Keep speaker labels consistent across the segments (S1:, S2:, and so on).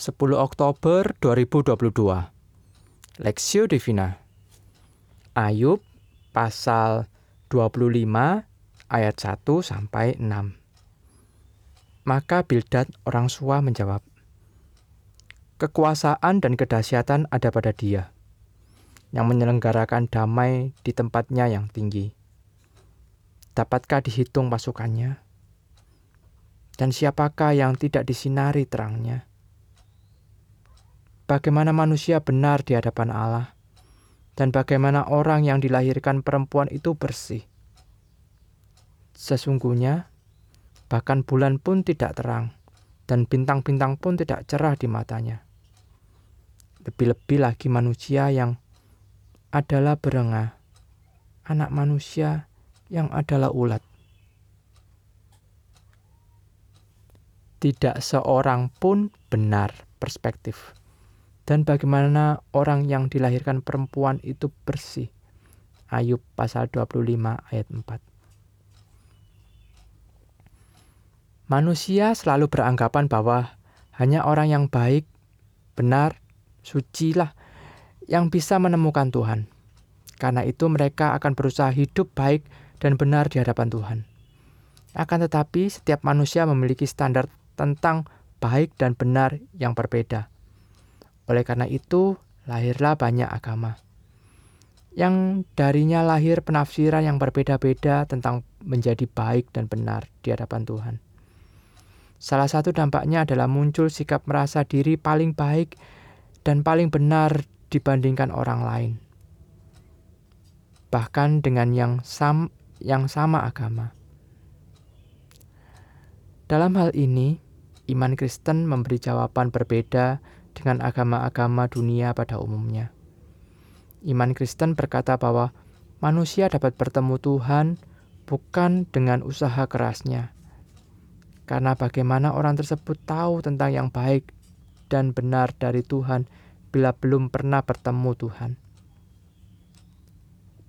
S1: 10 Oktober 2022 Lexio Divina Ayub pasal 25 ayat 1 sampai 6 Maka Bildad orang Sua menjawab Kekuasaan dan kedahsyatan ada pada dia yang menyelenggarakan damai di tempatnya yang tinggi. Dapatkah dihitung pasukannya? Dan siapakah yang tidak disinari terangnya? Bagaimana manusia benar di hadapan Allah, dan bagaimana orang yang dilahirkan perempuan itu bersih. Sesungguhnya, bahkan bulan pun tidak terang, dan bintang-bintang pun tidak cerah di matanya. Lebih-lebih lagi manusia yang adalah berengah, anak manusia yang adalah ulat. tidak seorang pun benar perspektif. Dan bagaimana orang yang dilahirkan perempuan itu bersih. Ayub pasal 25 ayat 4. Manusia selalu beranggapan bahwa hanya orang yang baik, benar, suci lah yang bisa menemukan Tuhan. Karena itu mereka akan berusaha hidup baik dan benar di hadapan Tuhan. Akan tetapi setiap manusia memiliki standar tentang baik dan benar yang berbeda. Oleh karena itu, lahirlah banyak agama. Yang darinya lahir penafsiran yang berbeda-beda tentang menjadi baik dan benar di hadapan Tuhan. Salah satu dampaknya adalah muncul sikap merasa diri paling baik dan paling benar dibandingkan orang lain. Bahkan dengan yang sam yang sama agama. Dalam hal ini, iman Kristen memberi jawaban berbeda dengan agama-agama dunia pada umumnya. Iman Kristen berkata bahwa manusia dapat bertemu Tuhan bukan dengan usaha kerasnya. Karena bagaimana orang tersebut tahu tentang yang baik dan benar dari Tuhan bila belum pernah bertemu Tuhan.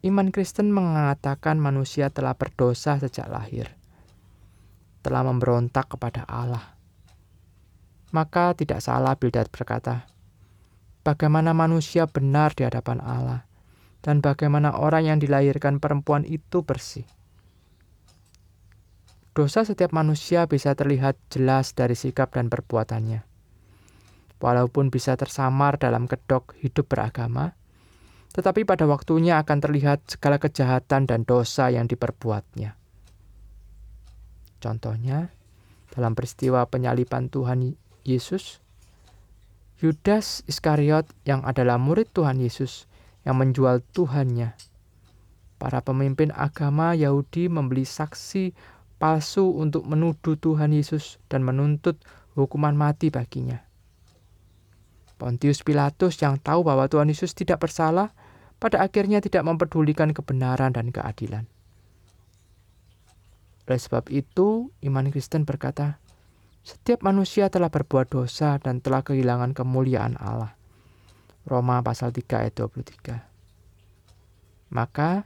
S1: Iman Kristen mengatakan manusia telah berdosa sejak lahir, telah memberontak kepada Allah maka tidak salah Bildad berkata, Bagaimana manusia benar di hadapan Allah, dan bagaimana orang yang dilahirkan perempuan itu bersih. Dosa setiap manusia bisa terlihat jelas dari sikap dan perbuatannya. Walaupun bisa tersamar dalam kedok hidup beragama, tetapi pada waktunya akan terlihat segala kejahatan dan dosa yang diperbuatnya. Contohnya, dalam peristiwa penyalipan Tuhan Yesus, Yudas Iskariot yang adalah murid Tuhan Yesus yang menjual Tuhannya. Para pemimpin agama Yahudi membeli saksi palsu untuk menuduh Tuhan Yesus dan menuntut hukuman mati baginya. Pontius Pilatus yang tahu bahwa Tuhan Yesus tidak bersalah, pada akhirnya tidak mempedulikan kebenaran dan keadilan. Oleh sebab itu, iman Kristen berkata, setiap manusia telah berbuat dosa dan telah kehilangan kemuliaan Allah. Roma pasal 3 ayat 23. Maka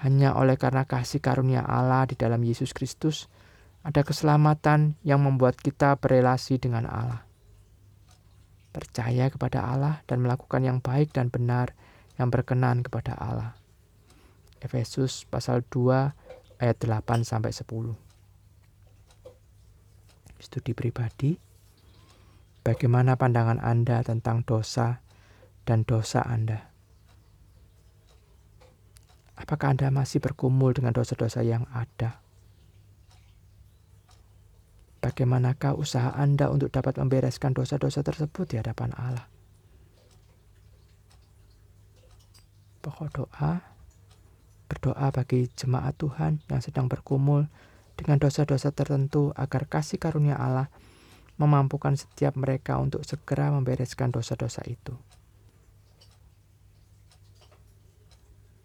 S1: hanya oleh karena kasih karunia Allah di dalam Yesus Kristus ada keselamatan yang membuat kita berelasi dengan Allah. Percaya kepada Allah dan melakukan yang baik dan benar yang berkenan kepada Allah. Efesus pasal 2 ayat 8 sampai 10 studi pribadi, bagaimana pandangan Anda tentang dosa dan dosa Anda? Apakah Anda masih berkumul dengan dosa-dosa yang ada? Bagaimanakah usaha Anda untuk dapat membereskan dosa-dosa tersebut di hadapan Allah? Pokok doa, berdoa bagi jemaat Tuhan yang sedang berkumul dengan dosa-dosa tertentu agar kasih karunia Allah memampukan setiap mereka untuk segera membereskan dosa-dosa itu.